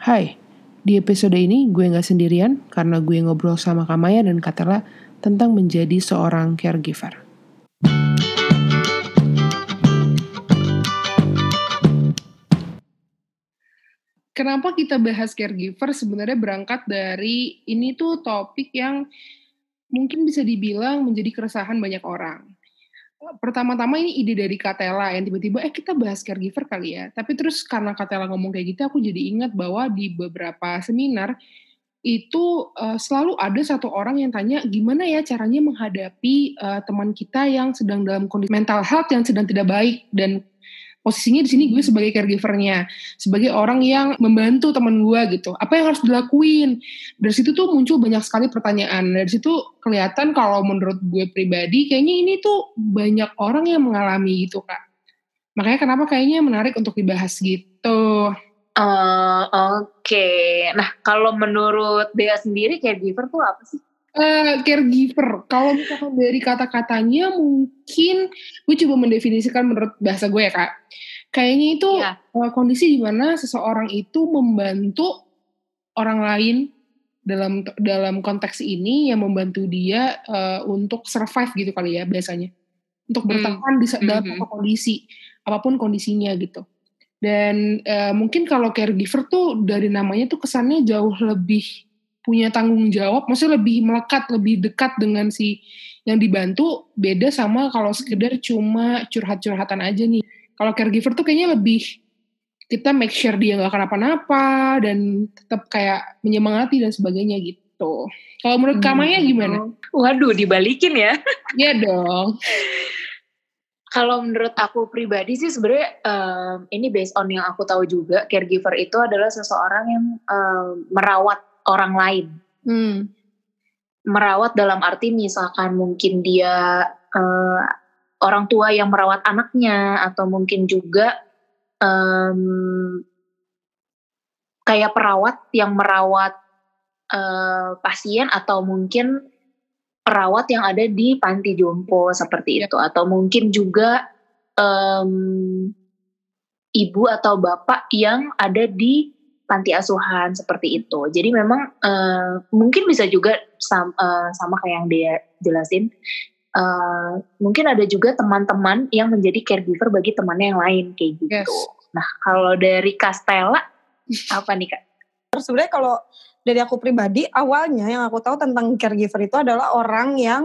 Hai, di episode ini gue nggak sendirian karena gue ngobrol sama Kamaya dan Katela tentang menjadi seorang caregiver. Kenapa kita bahas caregiver sebenarnya berangkat dari ini tuh topik yang mungkin bisa dibilang menjadi keresahan banyak orang pertama-tama ini ide dari Katela yang tiba-tiba eh kita bahas caregiver kali ya. Tapi terus karena Katela ngomong kayak gitu aku jadi ingat bahwa di beberapa seminar itu uh, selalu ada satu orang yang tanya gimana ya caranya menghadapi uh, teman kita yang sedang dalam kondisi mental health yang sedang tidak baik dan posisinya di sini gue sebagai caregivernya, sebagai orang yang membantu teman gue gitu. Apa yang harus dilakuin? Dari situ tuh muncul banyak sekali pertanyaan. Dari situ kelihatan kalau menurut gue pribadi, kayaknya ini tuh banyak orang yang mengalami gitu kak. Makanya kenapa kayaknya menarik untuk dibahas gitu. Uh, Oke, okay. nah kalau menurut Dea sendiri caregiver tuh apa sih? Uh, caregiver. Kalau misalkan dari kata-katanya mungkin gue coba mendefinisikan menurut bahasa gue ya kak. Kayaknya itu ya. uh, kondisi di mana seseorang itu membantu orang lain dalam dalam konteks ini yang membantu dia uh, untuk survive gitu kali ya biasanya. Untuk hmm. bertahan hmm. di dalam hmm. kondisi apa pun kondisinya gitu. Dan uh, mungkin kalau caregiver tuh dari namanya tuh kesannya jauh lebih punya tanggung jawab, maksudnya lebih melekat, lebih dekat dengan si yang dibantu, beda sama kalau sekedar cuma curhat-curhatan aja nih. Kalau caregiver tuh kayaknya lebih kita make sure dia nggak kenapa-napa dan tetap kayak menyemangati dan sebagainya gitu. Kalau menurut hmm. Kamaya gimana? Waduh, dibalikin ya? Iya dong. Kalau menurut aku pribadi sih sebenarnya um, ini based on yang aku tahu juga caregiver itu adalah seseorang yang um, merawat orang lain. Hmm. Merawat dalam arti misalkan mungkin dia uh, orang tua yang merawat anaknya atau mungkin juga um, kayak perawat yang merawat uh, pasien atau mungkin perawat yang ada di panti jompo seperti ya. itu atau mungkin juga um, ibu atau bapak yang ada di panti asuhan seperti itu. Jadi memang uh, mungkin bisa juga sama, uh, sama kayak yang dia jelasin. Uh, mungkin ada juga teman-teman yang menjadi caregiver bagi temannya yang lain kayak gitu. Yes. Nah kalau dari Castella apa nih kak? Sebenarnya kalau dari aku pribadi awalnya yang aku tahu tentang caregiver itu adalah orang yang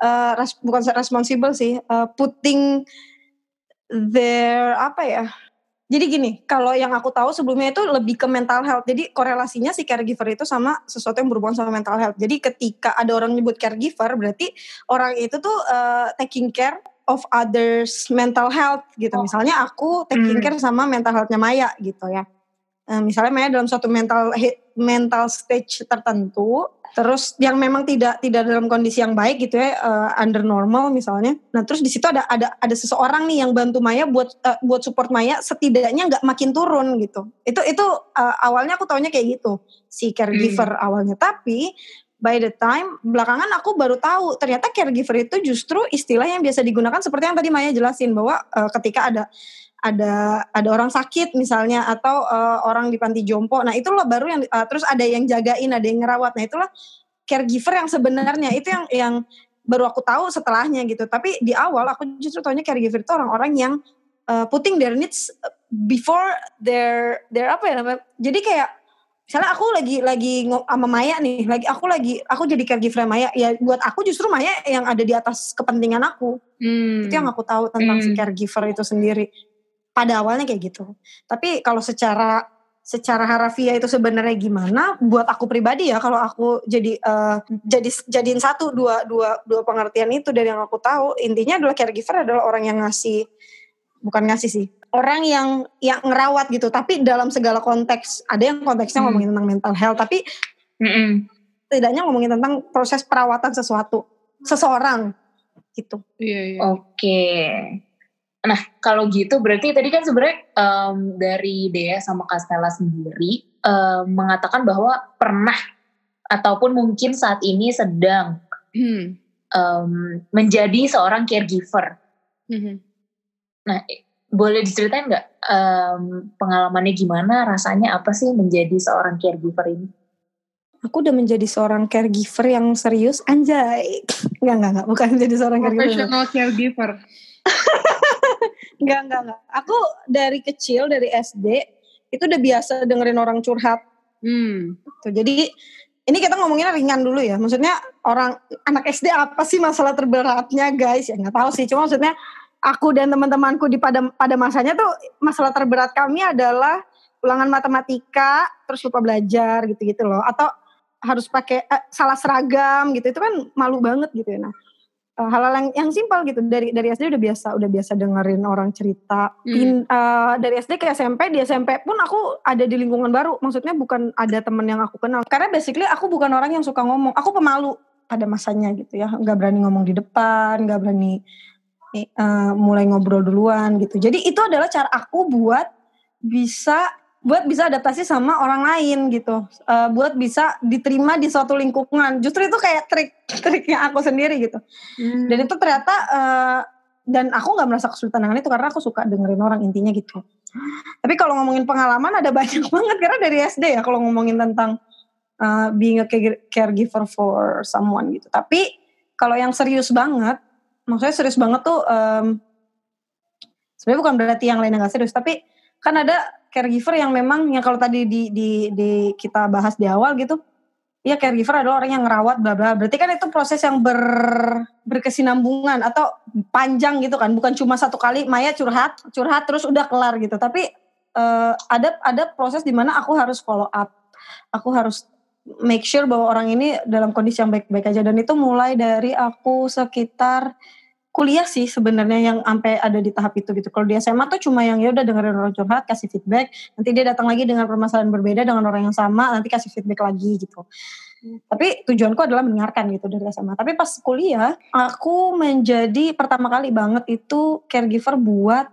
uh, res, bukan responsible sih, uh, putting their apa ya jadi gini, kalau yang aku tahu sebelumnya itu lebih ke mental health. Jadi korelasinya si caregiver itu sama sesuatu yang berhubungan sama mental health. Jadi ketika ada orang nyebut caregiver, berarti orang itu tuh uh, taking care of others mental health gitu. Oh. Misalnya aku taking hmm. care sama mental healthnya Maya gitu ya. Uh, misalnya Maya dalam suatu mental mental stage tertentu, terus yang memang tidak tidak dalam kondisi yang baik gitu ya uh, under normal misalnya. Nah terus di situ ada ada ada seseorang nih yang bantu Maya buat uh, buat support Maya setidaknya nggak makin turun gitu. Itu itu uh, awalnya aku taunya kayak gitu si caregiver hmm. awalnya. Tapi by the time belakangan aku baru tahu ternyata caregiver itu justru istilah yang biasa digunakan seperti yang tadi Maya jelasin bahwa uh, ketika ada ada ada orang sakit misalnya atau uh, orang di panti jompo. Nah, itulah baru yang uh, terus ada yang jagain, ada yang ngerawat. Nah, itulah caregiver yang sebenarnya itu yang yang baru aku tahu setelahnya gitu. Tapi di awal aku justru tahunya caregiver itu orang-orang yang uh, putting their needs before their their apa ya namanya. Jadi kayak misalnya aku lagi lagi sama Maya nih, lagi aku lagi aku jadi caregiver Maya. Ya buat aku justru Maya yang ada di atas kepentingan aku. Hmm. Itu yang aku tahu tentang hmm. si caregiver itu sendiri pada awalnya kayak gitu. Tapi kalau secara secara harafiah itu sebenarnya gimana? Buat aku pribadi ya, kalau aku jadi uh, jadi jadiin satu dua dua dua pengertian itu dari yang aku tahu, intinya adalah caregiver adalah orang yang ngasih bukan ngasih sih orang yang yang ngerawat gitu tapi dalam segala konteks ada yang konteksnya hmm. ngomongin tentang mental health tapi mm tidaknya ngomongin tentang proses perawatan sesuatu seseorang gitu. Iya, iya. Oke. Nah, kalau gitu berarti tadi kan sebenarnya um, dari Dea sama Castella sendiri um, mengatakan bahwa pernah ataupun mungkin saat ini sedang hmm. um, menjadi seorang caregiver. Hmm. Nah, boleh diceritain nggak um, pengalamannya gimana, rasanya apa sih menjadi seorang caregiver ini? Aku udah menjadi seorang caregiver yang serius, anjay. Enggak, enggak, enggak, bukan menjadi seorang caregiver. Professional caregiver. Enggak, enggak, enggak. Aku dari kecil, dari SD, itu udah biasa dengerin orang curhat. Hmm. Tuh, jadi ini kita ngomongin ringan dulu ya. Maksudnya orang anak SD apa sih masalah terberatnya guys? Ya nggak tahu sih. Cuma maksudnya aku dan teman-temanku di pada pada masanya tuh masalah terberat kami adalah ulangan matematika terus lupa belajar gitu-gitu loh atau harus pakai eh, salah seragam gitu itu kan malu banget gitu ya nah hal-hal yang, yang simpel gitu. Dari dari SD udah biasa udah biasa dengerin orang cerita. Hmm. Pin, uh, dari SD ke SMP di SMP pun aku ada di lingkungan baru. Maksudnya bukan ada temen yang aku kenal. Karena basically aku bukan orang yang suka ngomong. Aku pemalu pada masanya gitu ya. Nggak berani ngomong di depan nggak berani uh, mulai ngobrol duluan gitu. Jadi itu adalah cara aku buat bisa buat bisa adaptasi sama orang lain gitu. Uh, buat bisa diterima di suatu lingkungan. Justru itu kayak trik-triknya aku sendiri gitu. Hmm. Dan itu ternyata uh, dan aku nggak merasa kesulitan dengan itu karena aku suka dengerin orang intinya gitu. Tapi kalau ngomongin pengalaman ada banyak banget karena dari SD ya kalau ngomongin tentang uh, being a caregiver for someone gitu. Tapi kalau yang serius banget maksudnya serius banget tuh um, sebenarnya bukan berarti yang lainnya nggak serius tapi kan ada caregiver yang memang yang kalau tadi di, di, di kita bahas di awal gitu ya caregiver adalah orang yang ngerawat bla bla. Berarti kan itu proses yang ber berkesinambungan atau panjang gitu kan. Bukan cuma satu kali Maya curhat curhat terus udah kelar gitu. Tapi uh, ada ada proses di mana aku harus follow up. Aku harus make sure bahwa orang ini dalam kondisi yang baik-baik aja. Dan itu mulai dari aku sekitar kuliah sih sebenarnya yang sampai ada di tahap itu gitu. Kalau di SMA tuh cuma yang ya udah dengerin orang curhat, kasih feedback, nanti dia datang lagi dengan permasalahan berbeda dengan orang yang sama, nanti kasih feedback lagi gitu. Hmm. Tapi tujuanku adalah mendengarkan gitu dari SMA. Tapi pas kuliah, aku menjadi pertama kali banget itu caregiver buat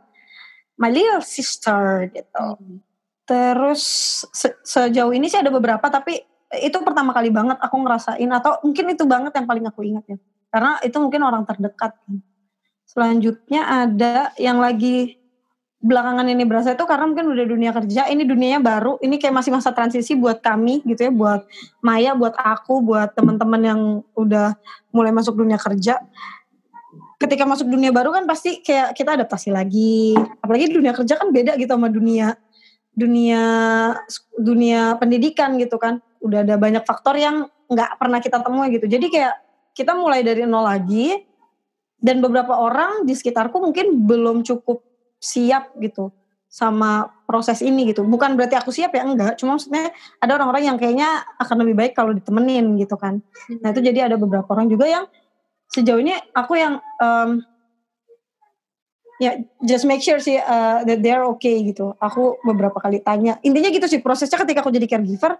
my little sister gitu. Hmm. Terus se sejauh ini sih ada beberapa tapi itu pertama kali banget aku ngerasain atau mungkin itu banget yang paling aku ingat ya karena itu mungkin orang terdekat. Selanjutnya ada yang lagi belakangan ini berasa itu karena mungkin udah dunia kerja, ini dunianya baru, ini kayak masih masa transisi buat kami gitu ya, buat Maya, buat aku, buat teman-teman yang udah mulai masuk dunia kerja. Ketika masuk dunia baru kan pasti kayak kita adaptasi lagi. Apalagi dunia kerja kan beda gitu sama dunia dunia dunia pendidikan gitu kan. Udah ada banyak faktor yang nggak pernah kita temui gitu. Jadi kayak kita mulai dari nol lagi dan beberapa orang di sekitarku mungkin belum cukup siap gitu sama proses ini gitu. Bukan berarti aku siap ya enggak, cuma maksudnya ada orang-orang yang kayaknya akan lebih baik kalau ditemenin gitu kan. Nah itu jadi ada beberapa orang juga yang sejauh ini aku yang um, ya just make sure sih uh, that they're okay gitu. Aku beberapa kali tanya. Intinya gitu sih prosesnya ketika aku jadi caregiver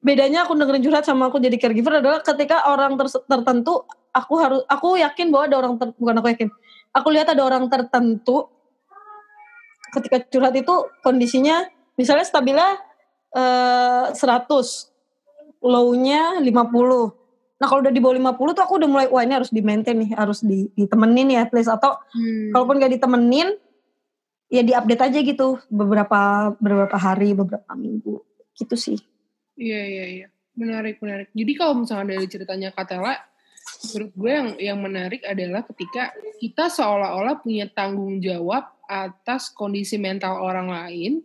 bedanya aku dengerin curhat sama aku jadi caregiver adalah ketika orang ter tertentu aku harus aku yakin bahwa ada orang ter, bukan aku yakin. Aku lihat ada orang tertentu ketika curhat itu kondisinya misalnya stabilnya eh, 100 low-nya 50 nah kalau udah di bawah 50 tuh aku udah mulai wah ini harus di maintain nih harus di, ditemenin ya please atau hmm. kalaupun gak ditemenin ya di update aja gitu beberapa beberapa hari beberapa minggu. Gitu sih Iya iya iya. Menarik menarik. Jadi kalau misalnya dari ceritanya Katela, menurut gue yang yang menarik adalah ketika kita seolah-olah punya tanggung jawab atas kondisi mental orang lain,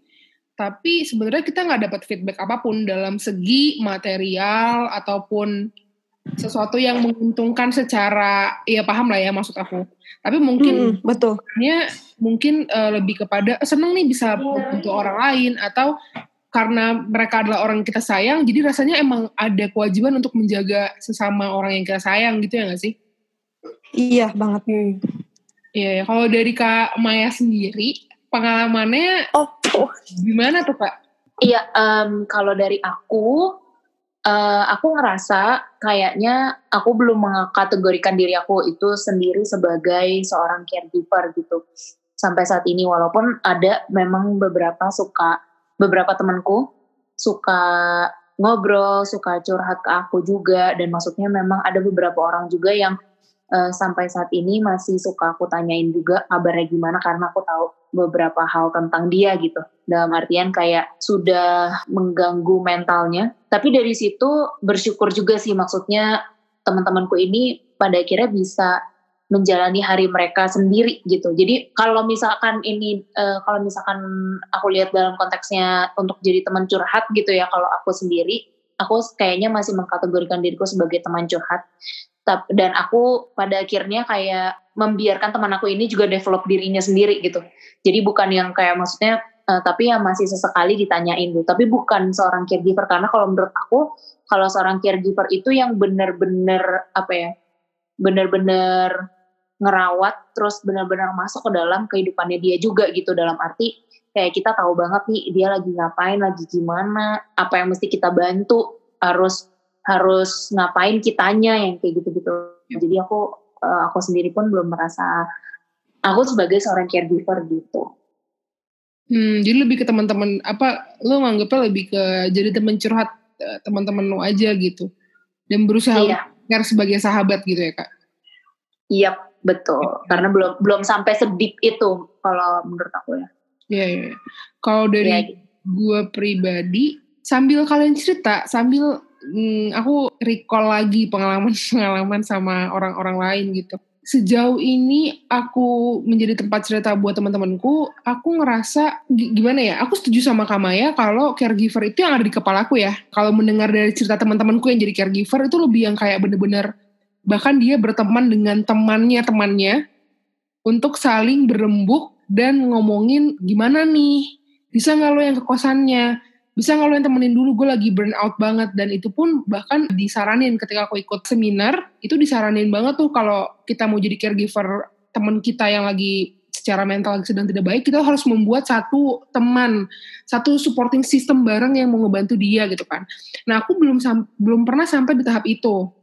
tapi sebenarnya kita nggak dapat feedback apa pun dalam segi material ataupun sesuatu yang menguntungkan secara ya paham lah ya maksud aku. Tapi mungkin hmm, betul. mungkin uh, lebih kepada seneng nih bisa membantu orang lain atau karena mereka adalah orang yang kita sayang, jadi rasanya emang ada kewajiban untuk menjaga sesama orang yang kita sayang gitu ya gak sih? Iya banget. Iya, ya. kalau dari Kak Maya sendiri, pengalamannya oh, oh. gimana tuh Kak? Iya, um, kalau dari aku, uh, aku ngerasa kayaknya aku belum mengkategorikan diri aku itu sendiri sebagai seorang caregiver gitu. Sampai saat ini, walaupun ada memang beberapa suka beberapa temanku suka ngobrol, suka curhat ke aku juga dan maksudnya memang ada beberapa orang juga yang uh, sampai saat ini masih suka aku tanyain juga kabarnya gimana karena aku tahu beberapa hal tentang dia gitu. Dalam artian kayak sudah mengganggu mentalnya. Tapi dari situ bersyukur juga sih maksudnya teman-temanku ini pada akhirnya bisa menjalani hari mereka sendiri gitu. Jadi kalau misalkan ini uh, kalau misalkan aku lihat dalam konteksnya untuk jadi teman curhat gitu ya kalau aku sendiri aku kayaknya masih mengkategorikan diriku sebagai teman curhat. Dan aku pada akhirnya kayak membiarkan teman aku ini juga develop dirinya sendiri gitu. Jadi bukan yang kayak maksudnya uh, tapi yang masih sesekali ditanyain gitu. Tapi bukan seorang caregiver karena kalau menurut aku kalau seorang caregiver itu yang benar-benar apa ya benar-benar ngerawat terus benar-benar masuk ke dalam kehidupannya dia juga gitu dalam arti kayak kita tahu banget nih dia lagi ngapain lagi gimana apa yang mesti kita bantu harus harus ngapain kitanya yang kayak gitu-gitu. Ya. Jadi aku uh, aku sendiri pun belum merasa aku sebagai seorang caregiver gitu. Hmm, jadi lebih ke teman-teman apa lo nganggapnya lebih ke jadi teman curhat eh, teman-teman lo aja gitu dan berusaha iya. sebagai sahabat gitu ya kak? Iya betul ya. karena belum belum sampai sedip itu kalau menurut aku ya. Iya iya. Ya. Kalau dari ya, gitu. gue pribadi sambil kalian cerita sambil hmm, aku recall lagi pengalaman-pengalaman sama orang-orang lain gitu. Sejauh ini aku menjadi tempat cerita buat teman-temanku, aku ngerasa gimana ya? Aku setuju sama Kamaya kalau caregiver itu yang ada di kepala aku ya. Kalau mendengar dari cerita teman-temanku yang jadi caregiver itu lebih yang kayak bener-bener bahkan dia berteman dengan temannya temannya untuk saling berembuk dan ngomongin gimana nih? Bisa nggak lo yang ke kosannya? Bisa nggak lo yang temenin dulu? Gue lagi burn out banget. Dan itu pun bahkan disaranin ketika aku ikut seminar itu disaranin banget tuh kalau kita mau jadi caregiver teman kita yang lagi secara mental sedang tidak baik kita harus membuat satu teman satu supporting system bareng yang mau ngebantu dia gitu kan. Nah aku belum belum pernah sampai di tahap itu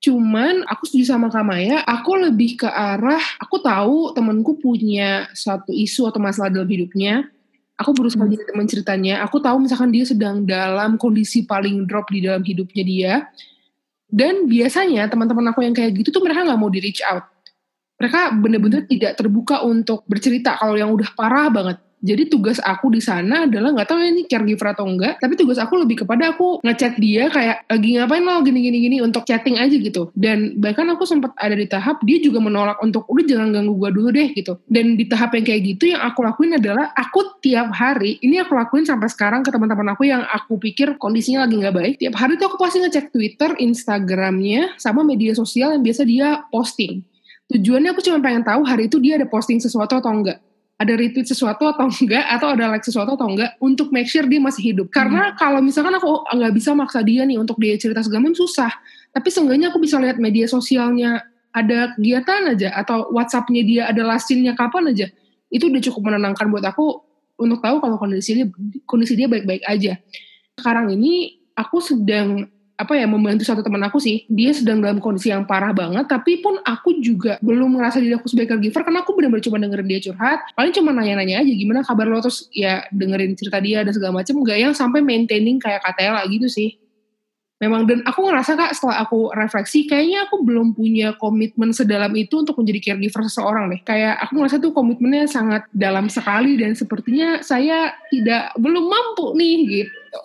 Cuman aku setuju sama Kamaya, aku lebih ke arah, aku tahu temenku punya satu isu atau masalah dalam hidupnya, aku berusaha hmm. jadi teman ceritanya. Aku tahu misalkan dia sedang dalam kondisi paling drop di dalam hidupnya dia. Dan biasanya teman-teman aku yang kayak gitu tuh mereka nggak mau di reach out. Mereka bener-bener tidak terbuka untuk bercerita kalau yang udah parah banget jadi tugas aku di sana adalah nggak tahu ya ini caregiver atau enggak, tapi tugas aku lebih kepada aku ngechat dia kayak lagi ngapain lo gini gini gini untuk chatting aja gitu. Dan bahkan aku sempat ada di tahap dia juga menolak untuk udah jangan ganggu gue dulu deh gitu. Dan di tahap yang kayak gitu yang aku lakuin adalah aku tiap hari ini aku lakuin sampai sekarang ke teman-teman aku yang aku pikir kondisinya lagi nggak baik. Tiap hari tuh aku pasti ngecek Twitter, Instagramnya, sama media sosial yang biasa dia posting. Tujuannya aku cuma pengen tahu hari itu dia ada posting sesuatu atau enggak ada retweet sesuatu atau enggak atau ada like sesuatu atau enggak untuk make sure dia masih hidup. Karena hmm. kalau misalkan aku nggak bisa maksa dia nih untuk dia cerita segala macam susah. Tapi seenggaknya aku bisa lihat media sosialnya ada kegiatan aja atau WhatsAppnya dia ada lastinnya kapan aja itu udah cukup menenangkan buat aku untuk tahu kalau kondisi dia kondisi dia baik-baik aja. Sekarang ini aku sedang apa ya membantu satu teman aku sih. Dia sedang dalam kondisi yang parah banget tapi pun aku juga belum merasa diri aku sebagai caregiver karena aku benar-benar cuma dengerin dia curhat. Paling cuma nanya-nanya aja gimana kabar lo? Terus ya dengerin cerita dia dan segala macam gak yang sampai maintaining kayak KTL gitu sih. Memang dan aku ngerasa kak setelah aku refleksi kayaknya aku belum punya komitmen sedalam itu untuk menjadi caregiver seseorang deh. Kayak aku ngerasa tuh komitmennya sangat dalam sekali dan sepertinya saya tidak belum mampu nih gitu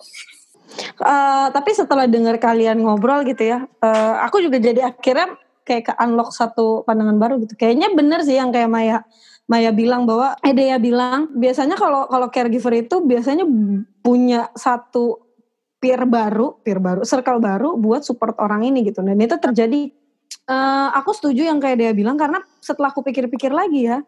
Uh, tapi setelah dengar kalian ngobrol gitu ya, uh, aku juga jadi akhirnya kayak ke unlock satu pandangan baru gitu. Kayaknya bener sih yang kayak Maya Maya bilang bahwa eh Dea bilang biasanya kalau kalau caregiver itu biasanya punya satu peer baru, peer baru, circle baru buat support orang ini gitu. Dan itu terjadi uh, aku setuju yang kayak Dea bilang karena setelah aku pikir-pikir lagi ya,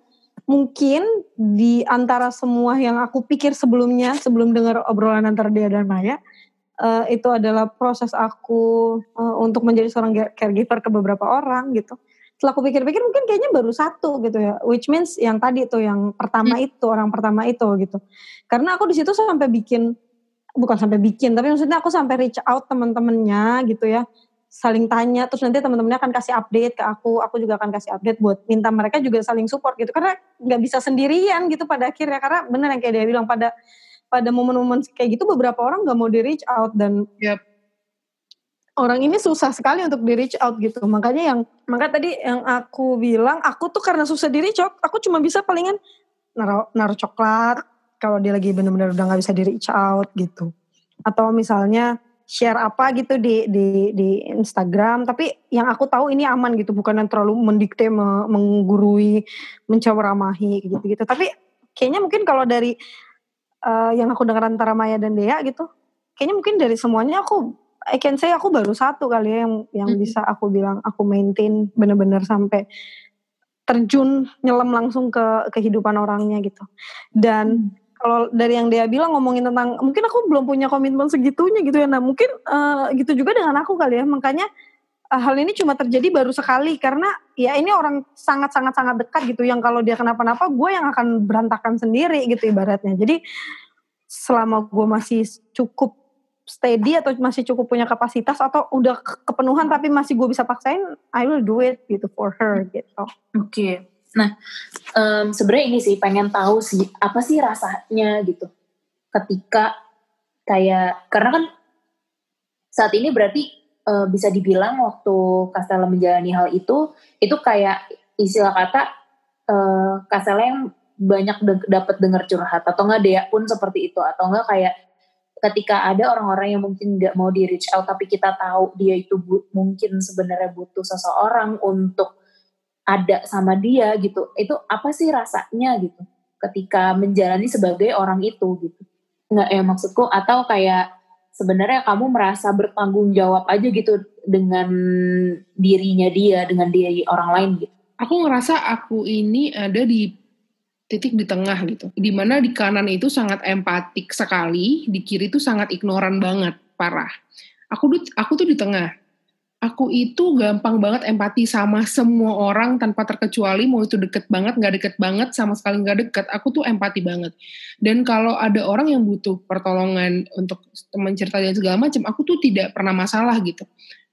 mungkin di antara semua yang aku pikir sebelumnya sebelum dengar obrolan antara Dea dan Maya, uh, itu adalah proses aku uh, untuk menjadi seorang caregiver ke beberapa orang gitu. Setelah aku pikir-pikir mungkin kayaknya baru satu gitu ya, which means yang tadi tuh yang pertama hmm. itu orang pertama itu gitu. Karena aku di situ sampai bikin bukan sampai bikin, tapi maksudnya aku sampai reach out teman-temannya gitu ya, saling tanya, terus nanti teman-temannya akan kasih update ke aku, aku juga akan kasih update buat minta mereka juga saling support gitu, karena nggak bisa sendirian gitu pada akhirnya, karena bener yang kayak dia bilang pada pada momen-momen kayak gitu beberapa orang nggak mau di reach out dan yep. orang ini susah sekali untuk di reach out gitu. Makanya yang maka tadi yang aku bilang aku tuh karena susah di reach out, aku cuma bisa palingan naruh naruh coklat kalau dia lagi bener-bener udah nggak bisa di reach out gitu. Atau misalnya share apa gitu di di di Instagram tapi yang aku tahu ini aman gitu bukan yang terlalu mendikte menggurui mencawaramahi gitu gitu tapi kayaknya mungkin kalau dari uh, yang aku dengar antara Maya dan Dea gitu kayaknya mungkin dari semuanya aku I can say aku baru satu kali ya yang yang hmm. bisa aku bilang aku maintain bener-bener sampai terjun nyelam langsung ke kehidupan orangnya gitu dan hmm kalau dari yang dia bilang ngomongin tentang mungkin aku belum punya komitmen segitunya gitu ya nah mungkin uh, gitu juga dengan aku kali ya makanya hal ini cuma terjadi baru sekali karena ya ini orang sangat sangat sangat dekat gitu. Yang kalau dia kenapa-napa gue yang akan berantakan sendiri gitu ibaratnya. Jadi selama gue masih cukup steady atau masih cukup punya kapasitas atau udah kepenuhan tapi masih gue bisa paksain I will do it gitu for her gitu. Oke. Okay Nah, um, sebenarnya ini sih pengen tahu sih apa sih rasanya gitu? Ketika kayak karena kan saat ini berarti uh, bisa dibilang waktu Castella menjalani hal itu itu kayak istilah kata uh, yang banyak de dapat dengar curhat. Atau enggak dia pun seperti itu. Atau enggak kayak ketika ada orang-orang yang mungkin nggak mau di reach out tapi kita tahu dia itu mungkin sebenarnya butuh seseorang untuk ada sama dia gitu. Itu apa sih rasanya gitu? Ketika menjalani sebagai orang itu gitu. Nggak ya maksudku atau kayak sebenarnya kamu merasa bertanggung jawab aja gitu dengan dirinya dia dengan diri orang lain gitu? Aku ngerasa aku ini ada di titik di tengah gitu. Di mana di kanan itu sangat empatik sekali di kiri itu sangat ignoran banget parah. Aku aku tuh di tengah aku itu gampang banget empati sama semua orang tanpa terkecuali mau itu deket banget nggak deket banget sama sekali nggak deket. Aku tuh empati banget. Dan kalau ada orang yang butuh pertolongan untuk teman cerita dan segala macam aku tuh tidak pernah masalah gitu.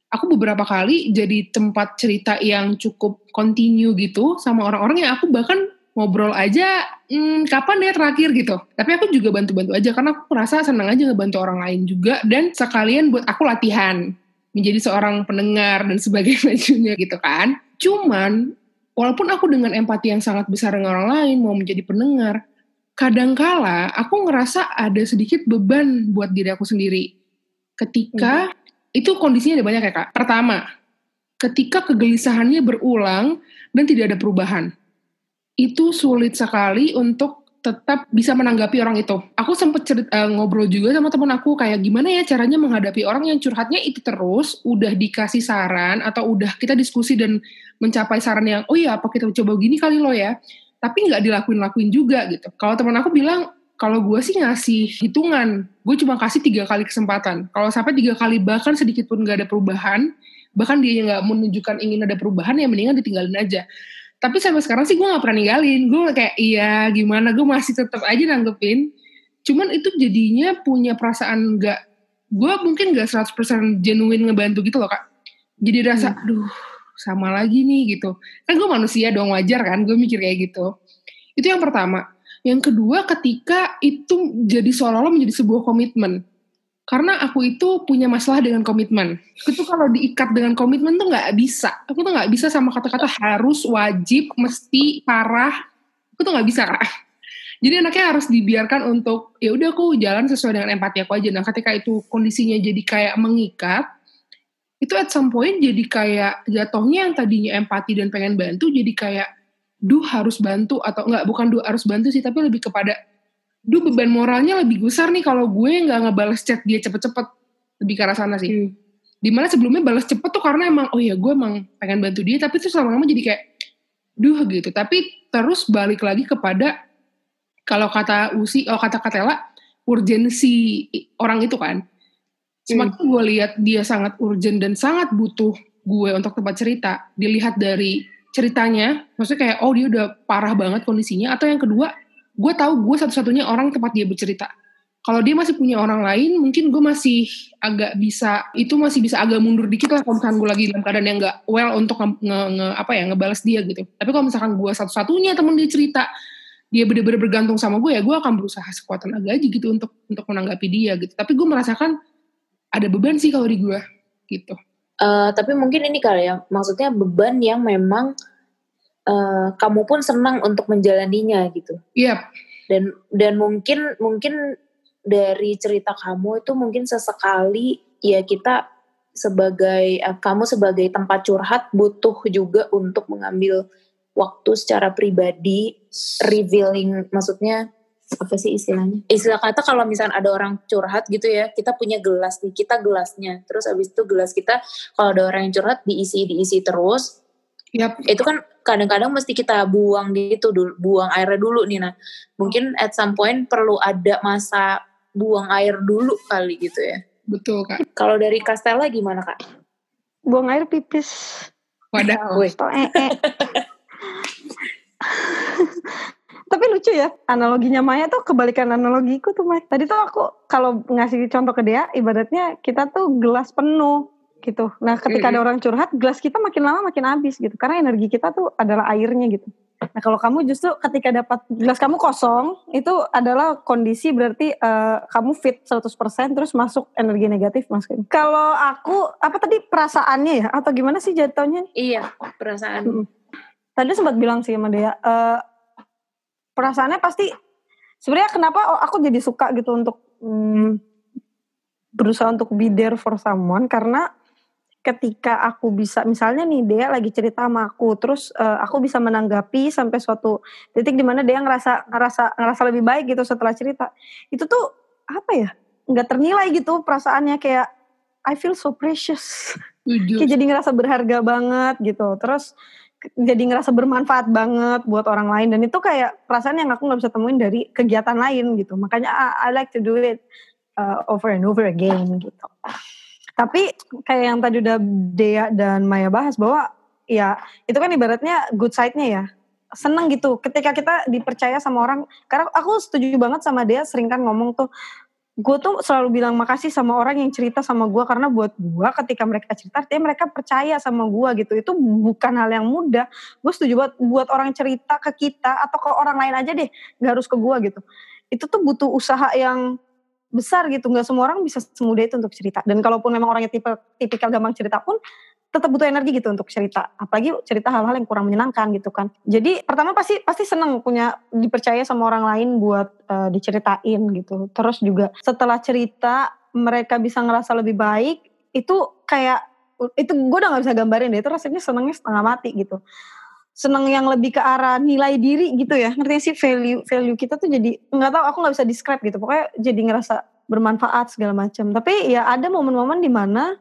Aku beberapa kali jadi tempat cerita yang cukup continue gitu sama orang-orang yang aku bahkan ngobrol aja hmm, kapan deh terakhir? gitu. Tapi aku juga bantu-bantu aja karena aku merasa senang aja ngebantu orang lain juga dan sekalian buat aku latihan menjadi seorang pendengar dan sebagainya gitu kan. Cuman walaupun aku dengan empati yang sangat besar dengan orang lain mau menjadi pendengar, kadangkala aku ngerasa ada sedikit beban buat diri aku sendiri. Ketika hmm. itu kondisinya ada banyak ya kak. Pertama, ketika kegelisahannya berulang dan tidak ada perubahan, itu sulit sekali untuk tetap bisa menanggapi orang itu. Aku sempat uh, ngobrol juga sama temen aku kayak gimana ya caranya menghadapi orang yang curhatnya itu terus, udah dikasih saran atau udah kita diskusi dan mencapai saran yang oh iya apa kita coba gini kali lo ya, tapi nggak dilakuin-lakuin juga gitu. Kalau teman aku bilang kalau gue sih ngasih hitungan, gue cuma kasih tiga kali kesempatan. Kalau sampai tiga kali bahkan sedikit pun nggak ada perubahan, bahkan dia nggak menunjukkan ingin ada perubahan ya mendingan ditinggalin aja tapi sampai sekarang sih gue gak pernah ninggalin. Gue kayak iya gimana? Gue masih tetap aja nanggepin. Cuman itu jadinya punya perasaan gak gue mungkin gak 100% genuine ngebantu gitu loh kak. Jadi rasa hmm. aduh sama lagi nih gitu. Kan gue manusia dong wajar kan gue mikir kayak gitu. Itu yang pertama. Yang kedua ketika itu jadi seolah-olah menjadi sebuah komitmen karena aku itu punya masalah dengan komitmen. Itu kalau diikat dengan komitmen tuh nggak bisa. Aku tuh nggak bisa sama kata-kata harus, wajib, mesti, parah. Aku tuh nggak bisa. Jadi anaknya harus dibiarkan untuk ya udah aku jalan sesuai dengan empati aku aja. Nah ketika itu kondisinya jadi kayak mengikat, itu at some point jadi kayak jatuhnya yang tadinya empati dan pengen bantu jadi kayak duh harus bantu atau enggak bukan duh harus bantu sih tapi lebih kepada duh beban moralnya lebih besar nih kalau gue nggak ngebales chat dia cepet-cepet. Lebih ke arah sana sih. Hmm. di mana sebelumnya balas cepet tuh karena emang oh ya gue emang pengen bantu dia tapi terus lama-lama jadi kayak duh gitu. Tapi terus balik lagi kepada kalau kata Usi oh kata Katela urgensi orang itu kan. Semakin hmm. gue lihat dia sangat urgent dan sangat butuh gue untuk tempat cerita dilihat dari ceritanya maksudnya kayak oh dia udah parah banget kondisinya. Atau yang kedua gue tahu gue satu-satunya orang tempat dia bercerita. Kalau dia masih punya orang lain mungkin gue masih agak bisa itu masih bisa agak mundur dikit lah kalau misalkan gue lagi dalam keadaan yang gak well untuk nge, nge, apa ya ngebales dia gitu. Tapi kalau misalkan gue satu-satunya temen dia cerita dia bener-bener bergantung sama gue ya gue akan berusaha sekuatan agak aja gitu untuk untuk menanggapi dia gitu. Tapi gue merasakan ada beban sih kalau di gue gitu. Uh, tapi mungkin ini kali ya, maksudnya beban yang memang uh, kamu pun senang untuk menjalaninya gitu. Iya. Yep. Dan dan mungkin mungkin dari cerita kamu itu mungkin sesekali ya kita sebagai uh, kamu sebagai tempat curhat butuh juga untuk mengambil waktu secara pribadi revealing maksudnya apa sih istilahnya? Istilah kata kalau misalnya ada orang curhat gitu ya, kita punya gelas nih, kita gelasnya. Terus abis itu gelas kita kalau ada orang yang curhat diisi diisi terus. Yep. Itu kan kadang-kadang mesti kita buang gitu dulu, buang airnya dulu nih nah. Mungkin at some point perlu ada masa buang air dulu kali gitu ya. Betul kak. Kalau dari Castella gimana kak? Buang air pipis. Wadah. Tapi lucu ya, analoginya Maya tuh kebalikan analogiku tuh Maya. Tadi tuh aku kalau ngasih contoh ke dia, ibaratnya kita tuh gelas penuh gitu. Nah ketika mm -hmm. ada orang curhat, gelas kita makin lama makin habis gitu. Karena energi kita tuh adalah airnya gitu. Nah kalau kamu justru ketika dapat gelas kamu kosong, itu adalah kondisi berarti uh, kamu fit 100% terus masuk energi negatif masukin. Kalau aku, apa tadi perasaannya ya? Atau gimana sih jatuhnya? Iya, perasaan. Hmm. Tadi sempat bilang sih sama dia, uh, perasaannya pasti sebenarnya kenapa aku jadi suka gitu untuk hmm, berusaha untuk be there for someone karena ketika aku bisa misalnya nih dia lagi cerita sama aku terus uh, aku bisa menanggapi sampai suatu titik di mana dia ngerasa ngerasa ngerasa lebih baik gitu setelah cerita. Itu tuh apa ya nggak ternilai gitu perasaannya kayak I feel so precious. Kayak jadi ngerasa berharga banget gitu. Terus jadi ngerasa bermanfaat banget buat orang lain. Dan itu kayak perasaan yang aku nggak bisa temuin dari kegiatan lain gitu. Makanya I, I like to do it uh, over and over again gitu tapi kayak yang tadi udah Dea dan Maya bahas bahwa ya itu kan ibaratnya good side-nya ya. Seneng gitu ketika kita dipercaya sama orang. Karena aku setuju banget sama dia sering kan ngomong tuh gue tuh selalu bilang makasih sama orang yang cerita sama gue karena buat gue ketika mereka cerita artinya mereka percaya sama gue gitu. Itu bukan hal yang mudah. Gue setuju buat buat orang cerita ke kita atau ke orang lain aja deh nggak harus ke gue gitu. Itu tuh butuh usaha yang besar gitu. Nggak semua orang bisa semudah itu untuk cerita. Dan kalaupun memang orangnya tipe tipikal gampang cerita pun tetap butuh energi gitu untuk cerita. Apalagi cerita hal-hal yang kurang menyenangkan gitu kan. Jadi pertama pasti pasti seneng punya dipercaya sama orang lain buat uh, diceritain gitu. Terus juga setelah cerita mereka bisa ngerasa lebih baik itu kayak itu gue udah gak bisa gambarin deh. Itu rasanya senengnya setengah mati gitu seneng yang lebih ke arah nilai diri gitu ya. Ngerti sih? Value value kita tuh jadi nggak tahu aku nggak bisa describe gitu. Pokoknya jadi ngerasa bermanfaat segala macam. Tapi ya ada momen-momen di mana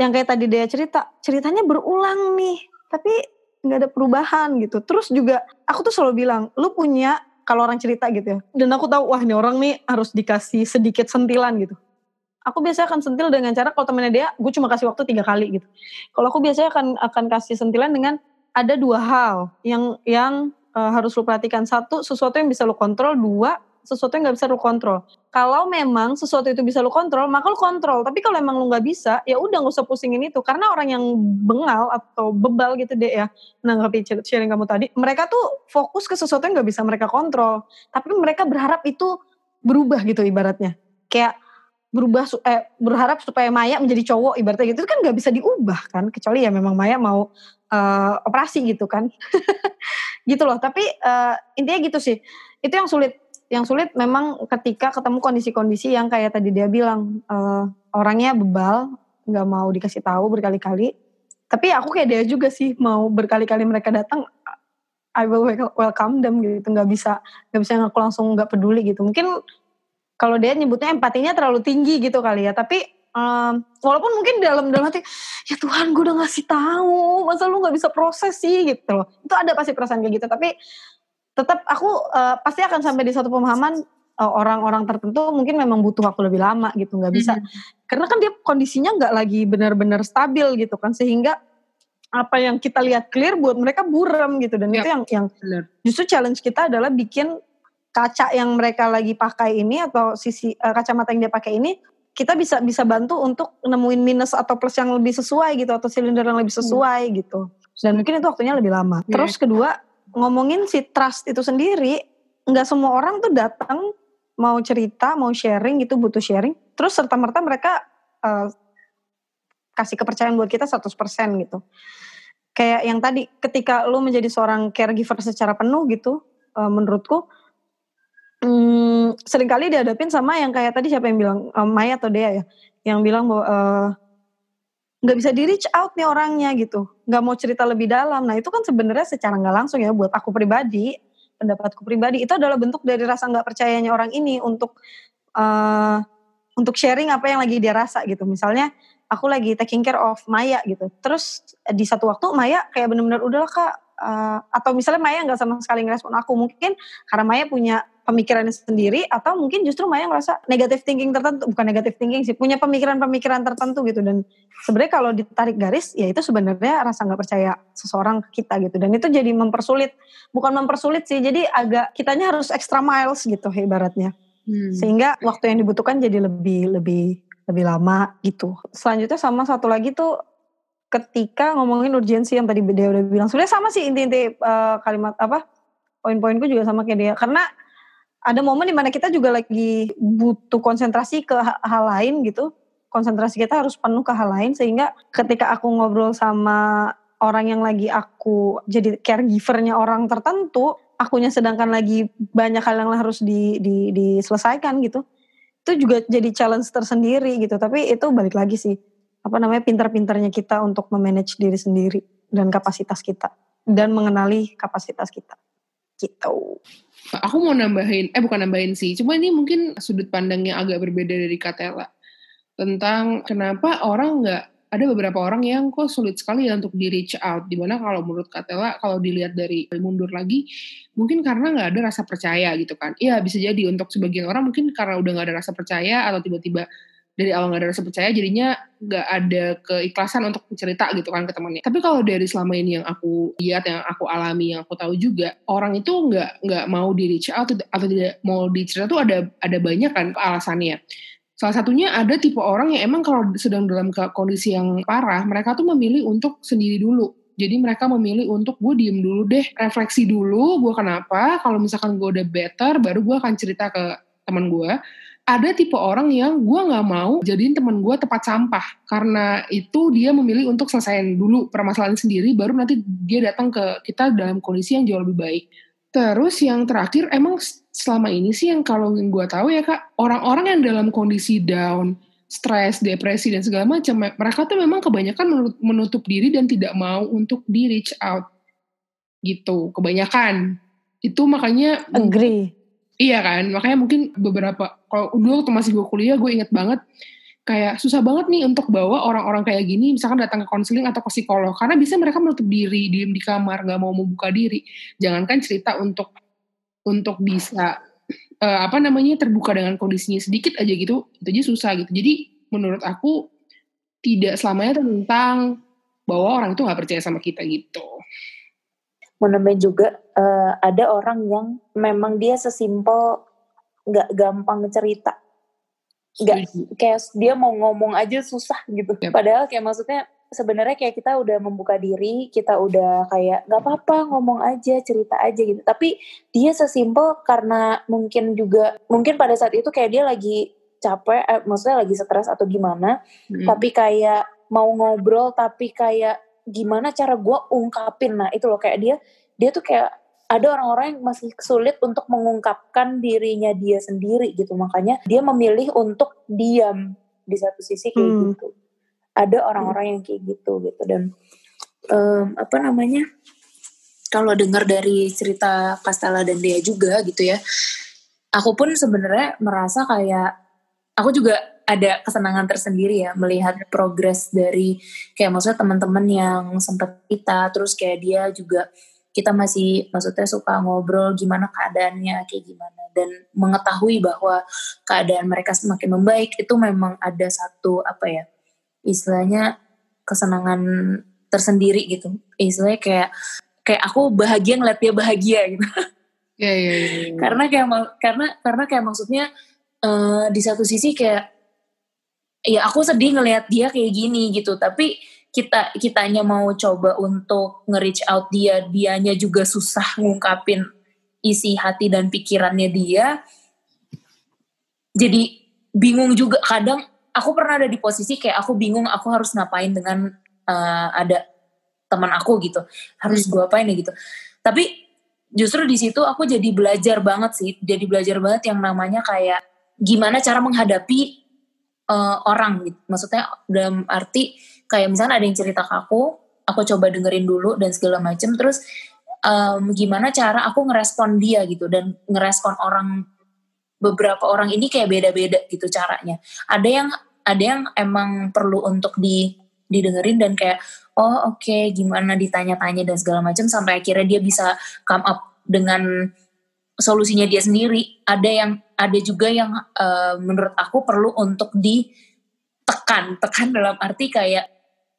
yang kayak tadi dia cerita ceritanya berulang nih tapi nggak ada perubahan gitu. Terus juga aku tuh selalu bilang lu punya kalau orang cerita gitu ya. Dan aku tahu wah ini orang nih harus dikasih sedikit sentilan gitu. Aku biasanya akan sentil dengan cara kalau temennya dia gue cuma kasih waktu tiga kali gitu. Kalau aku biasanya akan akan kasih sentilan dengan ada dua hal yang yang uh, harus lu perhatikan satu sesuatu yang bisa lu kontrol dua sesuatu yang nggak bisa lu kontrol. Kalau memang sesuatu itu bisa lu kontrol, maka lu kontrol. Tapi kalau emang lu nggak bisa, ya udah nggak usah pusingin itu. Karena orang yang bengal atau bebal gitu deh ya, menanggapi sharing kamu tadi, mereka tuh fokus ke sesuatu yang nggak bisa mereka kontrol. Tapi mereka berharap itu berubah gitu ibaratnya. Kayak berubah eh, berharap supaya Maya menjadi cowok ibaratnya gitu itu kan nggak bisa diubah kan kecuali ya memang Maya mau uh, operasi gitu kan. Gitu loh tapi uh, intinya gitu sih. Itu yang sulit. Yang sulit memang ketika ketemu kondisi-kondisi yang kayak tadi dia bilang uh, orangnya bebal nggak mau dikasih tahu berkali-kali. Tapi aku kayak dia juga sih mau berkali-kali mereka datang I will welcome them gitu. Nggak bisa nggak bisa aku langsung nggak peduli gitu. Mungkin kalau dia nyebutnya empatinya terlalu tinggi gitu kali ya. Tapi um, walaupun mungkin dalam dalam hati ya Tuhan gue udah ngasih tahu masa lu nggak bisa proses sih? Gitu loh. Itu ada pasti perasaan kayak gitu tapi tetap aku uh, pasti akan sampai di satu pemahaman uh, orang-orang tertentu mungkin memang butuh waktu lebih lama gitu nggak bisa. Hmm. karena kan dia kondisinya nggak lagi benar-benar stabil gitu kan sehingga apa yang kita lihat clear buat mereka buram gitu. Dan yep. itu yang yang justru challenge kita adalah bikin kaca yang mereka lagi pakai ini atau sisi uh, kacamata yang dia pakai ini kita bisa bisa bantu untuk nemuin minus atau plus yang lebih sesuai gitu atau silinder yang lebih sesuai hmm. gitu dan mungkin itu waktunya lebih lama. Yeah. Terus kedua ngomongin si trust itu sendiri, nggak semua orang tuh datang mau cerita, mau sharing gitu butuh sharing. Terus serta merta mereka uh, kasih kepercayaan buat kita 100% gitu. Kayak yang tadi ketika lu menjadi seorang caregiver secara penuh gitu, uh, menurutku hmm, sering kali dihadapin sama yang kayak tadi siapa yang bilang um, Maya atau Dea ya, yang bilang bahwa uh, nggak bisa di reach out nih orangnya gitu, nggak mau cerita lebih dalam. Nah itu kan sebenarnya secara nggak langsung ya buat aku pribadi, pendapatku pribadi itu adalah bentuk dari rasa nggak percayanya orang ini untuk uh, untuk sharing apa yang lagi dia rasa gitu. Misalnya aku lagi taking care of Maya gitu. Terus di satu waktu Maya kayak bener-bener udahlah kak. Uh, atau misalnya Maya nggak sama sekali ngerespon aku mungkin karena Maya punya pemikirannya sendiri atau mungkin justru Maya ngerasa negatif thinking tertentu bukan negatif thinking sih punya pemikiran-pemikiran tertentu gitu. Dan sebenarnya kalau ditarik garis ya itu sebenarnya rasa nggak percaya seseorang ke kita gitu. Dan itu jadi mempersulit bukan mempersulit sih jadi agak kitanya harus extra miles gitu ibaratnya. Hmm. Sehingga waktu yang dibutuhkan jadi lebih lebih lebih lama gitu. Selanjutnya sama satu lagi tuh ketika ngomongin urgensi yang tadi dia udah bilang. Sebenarnya sama sih inti-inti uh, kalimat apa poin-poinku juga sama kayak dia karena ada momen di mana kita juga lagi butuh konsentrasi ke hal lain gitu. Konsentrasi kita harus penuh ke hal lain sehingga ketika aku ngobrol sama orang yang lagi aku jadi caregivernya orang tertentu akunya sedangkan lagi banyak hal yang harus di, di, diselesaikan gitu itu juga jadi challenge tersendiri gitu. Tapi itu balik lagi sih apa namanya pintar-pintarnya kita untuk memanage diri sendiri dan kapasitas kita dan mengenali kapasitas kita. Gitu aku mau nambahin eh bukan nambahin sih cuma ini mungkin sudut pandangnya agak berbeda dari Katela tentang kenapa orang nggak ada beberapa orang yang kok sulit sekali ya untuk di reach out. Di mana kalau menurut Katela, kalau dilihat dari mundur lagi, mungkin karena nggak ada rasa percaya gitu kan. Iya bisa jadi untuk sebagian orang mungkin karena udah nggak ada rasa percaya atau tiba-tiba dari awal nggak ada rasa percaya jadinya nggak ada keikhlasan untuk cerita gitu kan ke temannya. Tapi kalau dari selama ini yang aku lihat, yang aku alami, yang aku tahu juga orang itu nggak nggak mau di reach out atau tidak mau dicerita tuh ada ada banyak kan alasannya. Salah satunya ada tipe orang yang emang kalau sedang dalam kondisi yang parah, mereka tuh memilih untuk sendiri dulu. Jadi mereka memilih untuk gue diem dulu deh, refleksi dulu, gue kenapa, kalau misalkan gue udah better, baru gue akan cerita ke teman gue. Ada tipe orang yang gue gak mau jadiin teman gue tempat sampah. Karena itu dia memilih untuk selesaiin dulu permasalahan sendiri, baru nanti dia datang ke kita dalam kondisi yang jauh lebih baik. Terus yang terakhir, emang selama ini sih yang kalau yang gue tahu ya kak orang-orang yang dalam kondisi down stres depresi dan segala macam mereka tuh memang kebanyakan menutup diri dan tidak mau untuk di reach out gitu kebanyakan itu makanya agree iya kan makanya mungkin beberapa kalau dulu waktu masih gue kuliah gue inget banget kayak susah banget nih untuk bawa orang-orang kayak gini misalkan datang ke konseling atau ke psikolog karena bisa mereka menutup diri diem di kamar nggak mau membuka diri. Jangankan cerita untuk untuk bisa uh, apa namanya terbuka dengan kondisinya sedikit aja gitu itu aja susah gitu. Jadi menurut aku tidak selamanya tentang bahwa orang itu nggak percaya sama kita gitu menambah juga uh, ada orang yang memang dia sesimpel nggak gampang cerita nggak kayak dia mau ngomong aja susah gitu yep. padahal kayak maksudnya sebenarnya kayak kita udah membuka diri, kita udah kayak nggak apa-apa ngomong aja, cerita aja gitu. Tapi dia sesimpel karena mungkin juga mungkin pada saat itu kayak dia lagi capek, eh, maksudnya lagi stres atau gimana. Hmm. Tapi kayak mau ngobrol tapi kayak gimana cara gue ungkapin. Nah itu loh kayak dia dia tuh kayak ada orang-orang yang masih sulit untuk mengungkapkan dirinya dia sendiri gitu. Makanya dia memilih untuk diam di satu sisi kayak hmm. gitu ada orang-orang yang kayak gitu gitu dan um, apa namanya kalau dengar dari cerita Castella dan dia juga gitu ya aku pun sebenarnya merasa kayak aku juga ada kesenangan tersendiri ya melihat progres dari kayak maksudnya teman-teman yang sempat kita terus kayak dia juga kita masih maksudnya suka ngobrol gimana keadaannya kayak gimana. Dan mengetahui bahwa keadaan mereka semakin membaik itu memang ada satu apa ya istilahnya kesenangan tersendiri gitu. Istilahnya kayak kayak aku bahagia ngeliat dia bahagia gitu. Yeah, yeah, yeah, yeah. karena kayak karena karena kayak maksudnya uh, di satu sisi kayak ya aku sedih ngelihat dia kayak gini gitu. Tapi kita kitanya mau coba untuk nge-reach out dia dianya juga susah ngungkapin isi hati dan pikirannya dia. Jadi bingung juga. Kadang aku pernah ada di posisi kayak aku bingung aku harus ngapain dengan uh, ada teman aku gitu. Harus hmm. gue apain ya gitu. Tapi justru di situ aku jadi belajar banget sih. Jadi belajar banget yang namanya kayak gimana cara menghadapi uh, orang gitu. Maksudnya dalam arti kayak misalnya ada yang cerita ke aku aku coba dengerin dulu dan segala macem terus um, gimana cara aku ngerespon dia gitu dan ngerespon orang beberapa orang ini kayak beda-beda gitu caranya. Ada yang ada yang emang perlu untuk di didengerin dan kayak oh oke okay, gimana ditanya-tanya dan segala macam sampai akhirnya dia bisa come up dengan solusinya dia sendiri. Ada yang ada juga yang uh, menurut aku perlu untuk ditekan. Tekan dalam arti kayak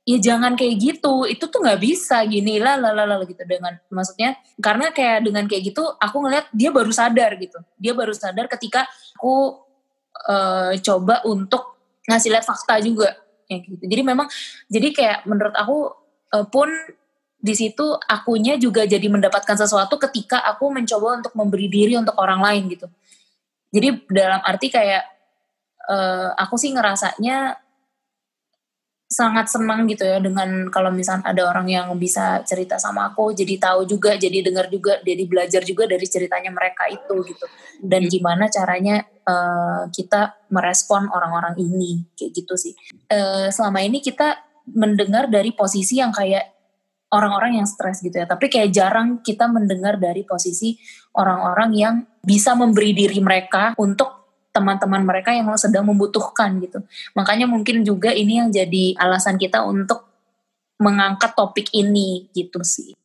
ya jangan kayak gitu itu tuh nggak bisa gini lah gitu. Dengan maksudnya karena kayak dengan kayak gitu aku ngeliat dia baru sadar gitu. Dia baru sadar ketika aku uh, coba untuk ngasih lihat fakta juga ya gitu. Jadi memang jadi kayak menurut aku uh, pun di situ akunya juga jadi mendapatkan sesuatu ketika aku mencoba untuk memberi diri untuk orang lain gitu. Jadi dalam arti kayak uh, aku sih ngerasanya sangat senang gitu ya dengan kalau misalnya ada orang yang bisa cerita sama aku jadi tahu juga jadi dengar juga jadi belajar juga dari ceritanya mereka itu gitu. Dan hmm. gimana caranya uh, kita merespon orang-orang ini kayak gitu sih. Uh, selama ini kita mendengar dari posisi yang kayak orang-orang yang stres gitu ya tapi kayak jarang kita mendengar dari posisi orang-orang yang bisa memberi diri mereka untuk teman-teman mereka yang sedang membutuhkan gitu. Makanya mungkin juga ini yang jadi alasan kita untuk mengangkat topik ini gitu sih.